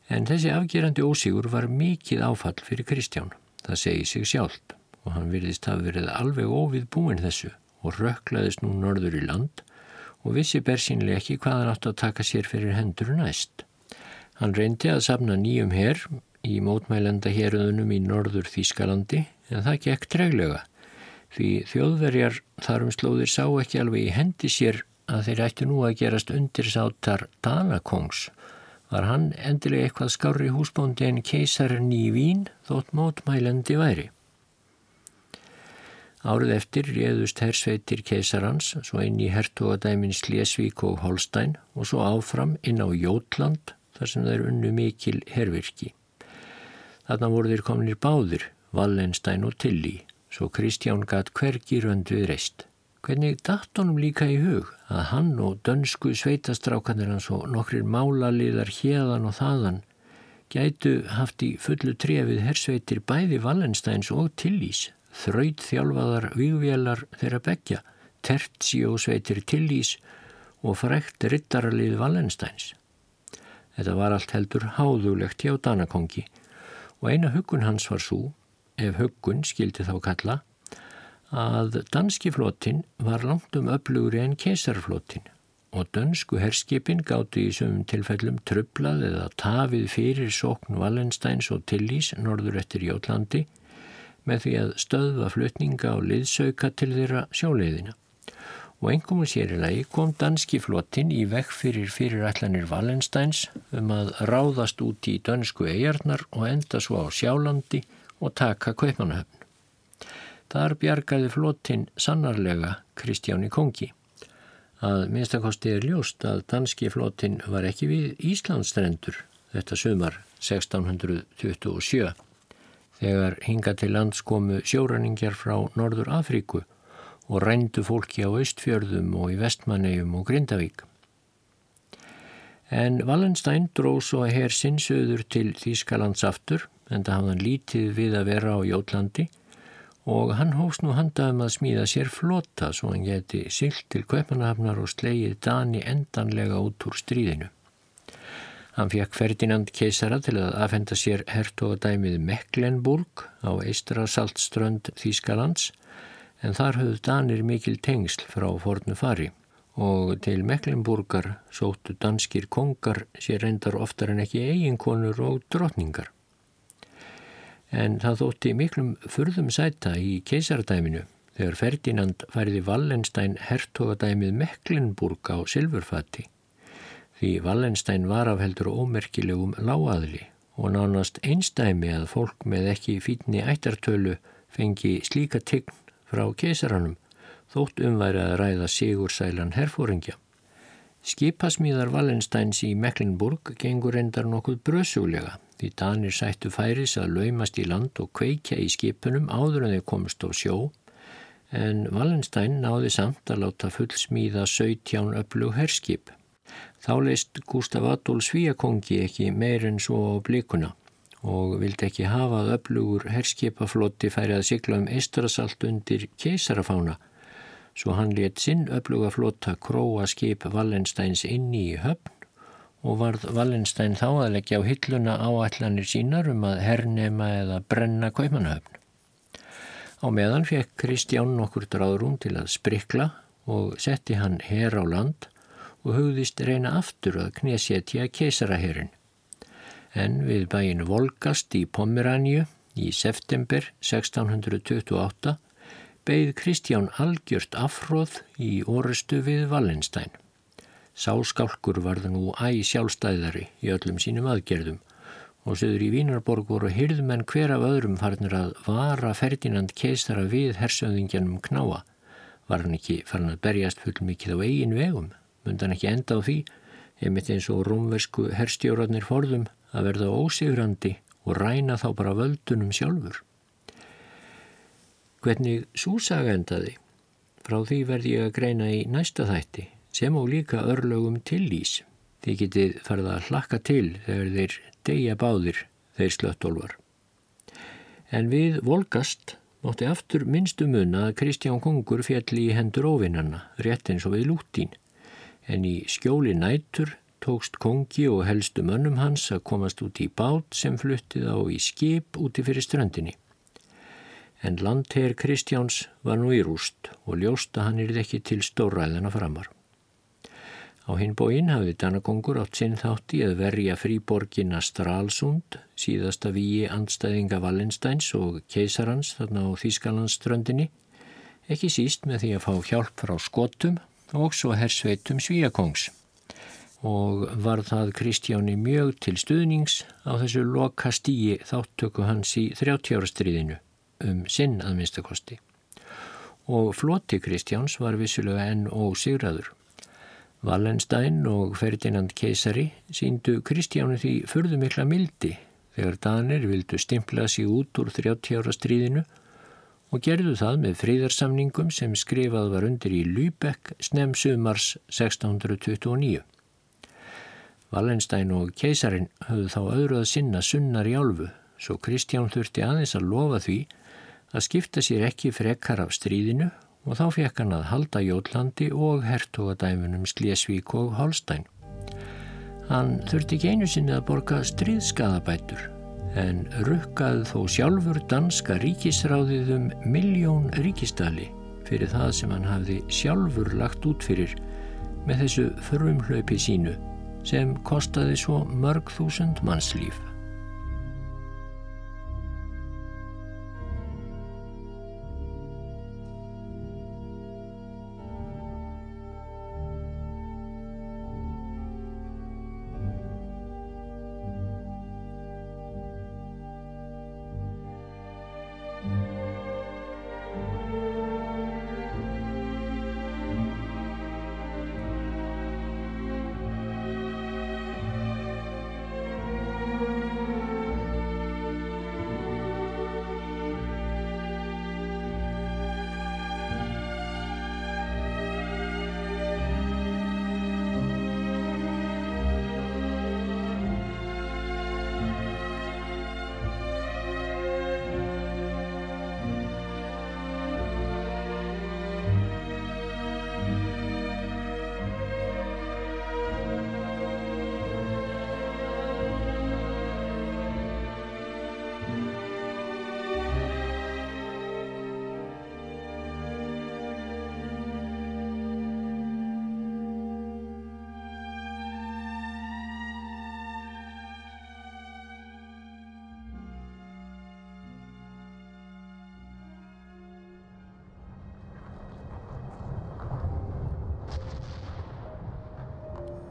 En þessi afgerandi ósigur var mikið áfall fyrir Kristján. Það segi sig sjálft og hann virðist hafa verið alveg óvið búin þessu og rökklaðist nú norður í land og vissi bersínlega ekki hvað hann átt að taka sér fyrir hendur næst. Hann reyndi að sapna nýjum herr í mótmælenda héröðunum í norður Þískalandi en það gekk treglega því þjóðverjar þarum slóðir sá ekki alveg í hendi sér að þeir ættu nú að gerast undir sátar Danakongs var hann endilega eitthvað skári húsbóndi en keisarinn í Vín þótt mótmælendi væri. Árið eftir réðust hersveitir keisarans svo inn í hertogadæmin Slesvík og Holstein og svo áfram inn á Jótland þar sem þeir unnu mikil hervirki. Þarna voru þeir kominir báðir, Wallenstein og Tilly, svo Kristján gatt hvergi rönd við reist. Hvernig dætt honum líka í hug að hann og dönsku sveitastrákanir hans og nokkrir málaliðar hérðan og þaðan gætu haft í fullu trefið hersveitir bæði Wallensteins og Tillís, þraut þjálfaðar výgvélar þeirra begja, tertsi og sveitir Tillís og frækt rittaralið Wallensteins. Þetta var allt heldur háðulegt hjá Danakongi og eina hugun hans var svo, ef hugun skildi þá kalla, að danski flotin var langt um öflugri en keisarflotin og dönsku herskipin gáttu í sumum tilfellum trublað eða tafið fyrir sókn Wallensteins og Tillís norður eftir Jótlandi með því að stöðva flutninga og liðsauka til þeirra sjóleiðina. Og engum og sérilagi kom danski flotin í vekk fyrir fyrirætlanir Wallensteins um að ráðast út í dönsku eigarnar og enda svo á sjálandi og taka kaupmanahöfn. Þar bjargaði flottin sannarlega Kristjáni Kongi. Að minnstakosti er ljóst að danski flottin var ekki við Íslandstrendur þetta sumar 1627 þegar hinga til lands komu sjóraningjar frá Norður Afríku og rændu fólki á Östfjörðum og í Vestmannegjum og Grindavík. En Wallenstein dró svo að hér sinnsöður til Þýskalands aftur en það hafðan lítið við að vera á Jótlandi og hann hófst nú handaðum að smíða sér flota svo hann geti sylt til Kaupanahafnar og slegið Dani endanlega út úr stríðinu. Hann fekk Ferdinand keisara til að afhenda sér hertogadæmið Mecklenburg á eistra saltströnd Þýskalands en þar höfðu Danir mikil tengsl frá fornu fari og til Mecklenburgar sóttu danskir kongar sér endar oftar en ekki eiginkonur og drotningar en það þótti miklum furðum sæta í keisardæminu þegar Ferdinand færiði Wallenstein hertogadæmið Mecklenburg á Silfurfatti. Því Wallenstein var af heldur ómerkilegum láaðli og nánast einstæmi að fólk með ekki fítni ættartölu fengi slíka tign frá keisaranum þótt umværi að ræða sigursælan herfóringja. Skipasmíðar Wallensteins í Mecklenburg gengur endar nokkuð bröðsúlega því Danir sættu færis að laumast í land og kveikja í skipunum áður en þeir komist á sjó en Wallenstein náði samt að láta fullsmíða 17 öflug herskip. Þá leist Gustaf Adolf Svíakongi ekki meir en svo á blikuna og vildi ekki hafa að öflugur herskipaflotti færi að sigla um eistrasalt undir keisarafána svo hann let sinn öfluga flotta króa skip Wallensteins inni í höfn og varð Wallenstein þá að leggja á hilluna áallanir sínar um að hernema eða brenna kaupanahöfn. Á meðan fekk Kristján nokkur dráðrún til að sprikla og setti hann her á land og hugðist reyna aftur að knésetja keisaraherin. En við bæin Volgast í Pomeranju í september 1628 beigð Kristján algjört afhróð í orustu við Wallenstein. Sáskálkur varð nú æg sjálfstæðari í öllum sínum aðgerðum og söður í Vínarborg voru hyrðmenn hver af öðrum farnir að vara Ferdinand keisara við hersöðingjanum knáa. Var hann ekki farin að berjast full mikið á eigin vegum? Mundan ekki enda á því, einmitt eins og rómversku herstjórarnir forðum að verða ósigrandi og ræna þá bara völdunum sjálfur. Hvernig súsaga endaði? Frá því verði ég að greina í næsta þætti sem og líka örlögum tillís. Þið getið farið að hlakka til þegar þeir deyja báðir þeir slöttólvar. En við volgast mótti aftur minnstu munna að Kristján Kongur fjalli í hendur óvinnarna, rétt eins og við lúttín. En í skjóli nætur tókst Kongi og helstu mönnum hans að komast út í bát sem fluttið á í skip úti fyrir strandinni. En landherr Kristjáns var nú í rúst og ljósta hann er ekki til stóræðana framar. Á hinn bóinn hafði Danakongur átt sinn þátti að verja fríborginna Stralsund, síðasta víi andstæðinga Wallensteins og keisarans þarna á Þýskalandsströndinni, ekki síst með því að fá hjálp frá skotum og svo hersveitum Svíakongs. Og var það Kristjáni mjög til stuðnings á þessu loka stíi þáttöku hans í 30 ára stríðinu um sinn að minnstakosti. Og floti Kristjáns var vissulega enn ósigraður. Wallenstein og Ferdinand keisari síndu Kristjánu því förðu mikla mildi þegar Danir vildu stimpla sig út úr 30 ára stríðinu og gerðu það með fríðarsamningum sem skrifað var undir í Lübeck snem sumars 1629. Wallenstein og keisarin höfðu þá öðru að sinna sunnar í álfu svo Kristján þurfti aðeins að lofa því að skipta sér ekki frekar af stríðinu og þá fekk hann að halda Jólandi og hertogadæmunum Slesvík og Holstein. Hann þurfti ekki einu sinni að borga stríðskaðabætur en rukkaði þó sjálfur danska ríkisráðið um miljón ríkistali fyrir það sem hann hafði sjálfur lagt út fyrir með þessu förumhlaupi sínu sem kostaði svo mörg þúsund mannslíf.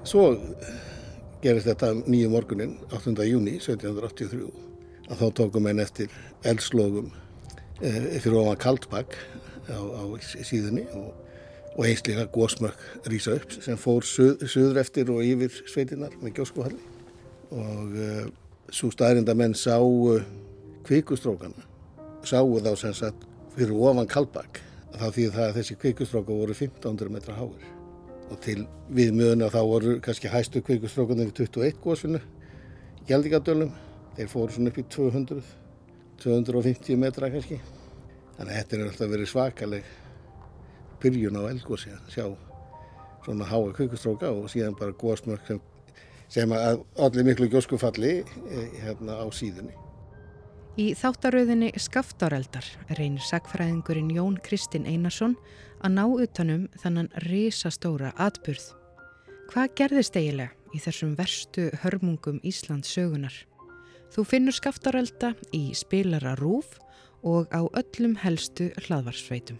Svo gerist þetta nýju morgunin 8. júni 1783 að þá tókum einn eftir eldslogum e, fyrir ofan Kaldbakk á, á síðunni og, og einslega gósmökk rýsa upp sem fór suð, suður eftir og yfir sveitinnar með gjóskuhalli og e, svo staðrinda menn sá e, kvikustrókana sáu þá sem sagt fyrir ofan Kaldbakk þá því að þessi kvikustróka voru 1500 metra háir og til viðmjöðuna þá voru kannski hæstu kveikustrókunni við 21 góðsvinnu Gjaldíkadölum, þeir fóru svona upp í 200 250 metra kannski. Þannig að þetta er alltaf verið svakaleg byrjun á eldgóðsi að sjá svona háa kveikustróka og síðan bara góðsmörk sem, sem að allir miklu gjóskufalli eh, hérna á síðunni Í þáttaröðinni Skaftáreldar reynir sagfræðingurinn Jón Kristinn Einarsson að ná utanum þannan risastóra atburð. Hvað gerðist eigilega í þessum verstu hörmungum Íslands sögunar? Þú finnur skaftárelda í spilara rúf og á öllum helstu hlaðvarsveitum.